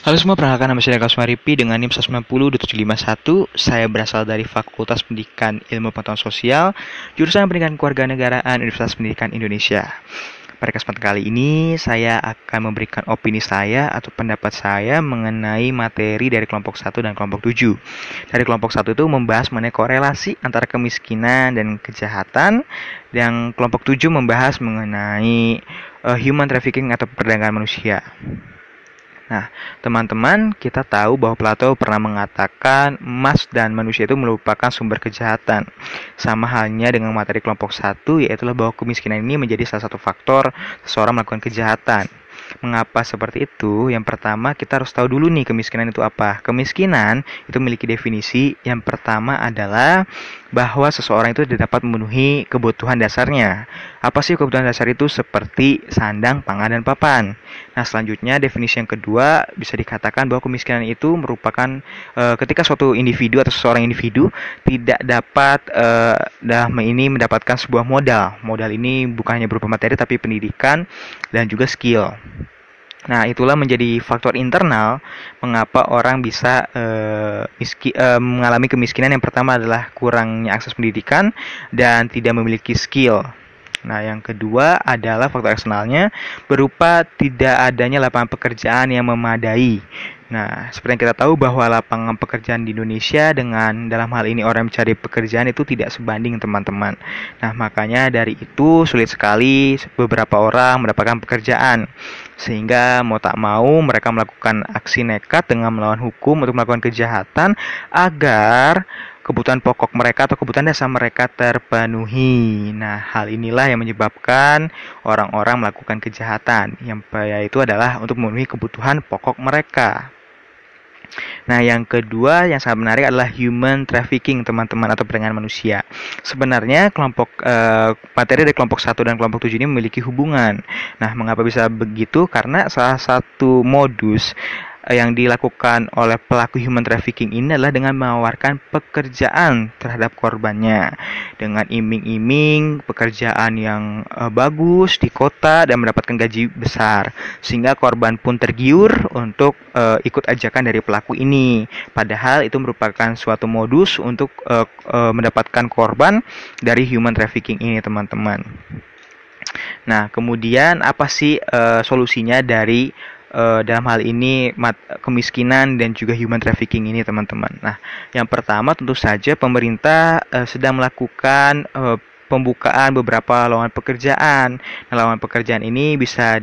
Halo semua, perkenalkan nama saya Kasmaripi dengan NIM 190.751. Saya berasal dari Fakultas Pendidikan Ilmu Pengetahuan Sosial, jurusan Pendidikan Kewarganegaraan Universitas Pendidikan Indonesia. Pada kesempatan kali ini, saya akan memberikan opini saya atau pendapat saya mengenai materi dari kelompok 1 dan kelompok 7. Dari kelompok 1 itu membahas mengenai korelasi antara kemiskinan dan kejahatan, dan kelompok 7 membahas mengenai uh, human trafficking atau perdagangan manusia. Nah, teman-teman, kita tahu bahwa Plato pernah mengatakan emas dan manusia itu merupakan sumber kejahatan. Sama halnya dengan materi kelompok satu, yaitu bahwa kemiskinan ini menjadi salah satu faktor seseorang melakukan kejahatan. Mengapa seperti itu? Yang pertama, kita harus tahu dulu nih kemiskinan itu apa. Kemiskinan itu memiliki definisi. Yang pertama adalah bahwa seseorang itu tidak dapat memenuhi kebutuhan dasarnya. Apa sih kebutuhan dasar itu? Seperti sandang, pangan, dan papan. Nah, selanjutnya definisi yang kedua bisa dikatakan bahwa kemiskinan itu merupakan e, ketika suatu individu atau seseorang individu tidak dapat e, dalam ini mendapatkan sebuah modal. Modal ini bukan hanya berupa materi tapi pendidikan dan juga skill. Nah, itulah menjadi faktor internal mengapa orang bisa uh, miski, uh, mengalami kemiskinan. Yang pertama adalah kurangnya akses pendidikan dan tidak memiliki skill. Nah, yang kedua adalah faktor eksternalnya berupa tidak adanya lapangan pekerjaan yang memadai. Nah, seperti yang kita tahu bahwa lapangan pekerjaan di Indonesia dengan dalam hal ini orang mencari pekerjaan itu tidak sebanding teman-teman. Nah, makanya dari itu sulit sekali beberapa orang mendapatkan pekerjaan. Sehingga mau tak mau mereka melakukan aksi nekat dengan melawan hukum untuk melakukan kejahatan agar kebutuhan pokok mereka atau kebutuhan dasar mereka terpenuhi. Nah, hal inilah yang menyebabkan orang-orang melakukan kejahatan. Yang yaitu adalah untuk memenuhi kebutuhan pokok mereka. Nah, yang kedua yang sangat menarik adalah human trafficking, teman-teman, atau perdagangan manusia. Sebenarnya kelompok uh, materi dari kelompok 1 dan kelompok 7 ini memiliki hubungan. Nah, mengapa bisa begitu? Karena salah satu modus Eh, yang dilakukan oleh pelaku human trafficking ini adalah dengan menawarkan pekerjaan terhadap korbannya. Dengan iming-iming pekerjaan yang uh, bagus di kota dan mendapatkan gaji besar. Sehingga korban pun tergiur untuk uh, ikut ajakan dari pelaku ini. Padahal itu merupakan suatu modus untuk uh, uh, mendapatkan korban dari human trafficking ini teman-teman. Nah, kemudian apa sih uh, solusinya dari uh, dalam hal ini mat, kemiskinan dan juga human trafficking ini teman-teman. Nah, yang pertama tentu saja pemerintah uh, sedang melakukan uh, pembukaan beberapa lowongan pekerjaan. Nah, lowongan pekerjaan ini bisa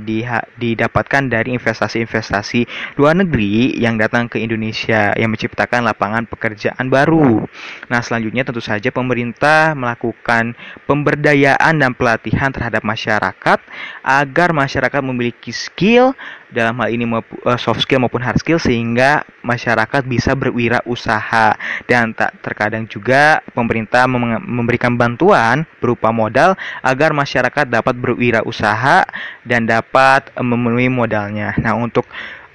didapatkan dari investasi-investasi luar negeri yang datang ke Indonesia yang menciptakan lapangan pekerjaan baru. Nah, selanjutnya tentu saja pemerintah melakukan pemberdayaan dan pelatihan terhadap masyarakat agar masyarakat memiliki skill dalam hal ini eh, soft skill maupun hard skill sehingga masyarakat bisa berwirausaha dan tak terkadang juga pemerintah memberikan bantuan berupa modal agar masyarakat dapat berwirausaha dan dapat eh, memenuhi modalnya. Nah, untuk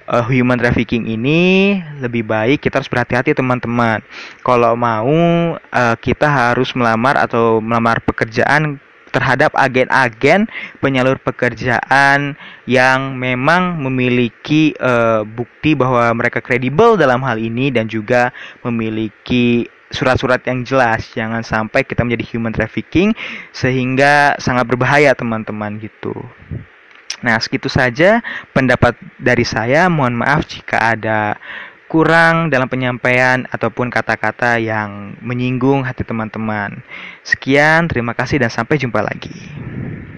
uh, human trafficking ini lebih baik kita harus berhati-hati teman-teman. Kalau mau uh, kita harus melamar atau melamar pekerjaan terhadap agen-agen penyalur pekerjaan yang memang memiliki uh, bukti bahwa mereka kredibel dalam hal ini dan juga memiliki surat-surat yang jelas jangan sampai kita menjadi human trafficking sehingga sangat berbahaya teman-teman gitu nah segitu saja pendapat dari saya mohon maaf jika ada kurang dalam penyampaian ataupun kata-kata yang menyinggung hati teman-teman. Sekian, terima kasih dan sampai jumpa lagi.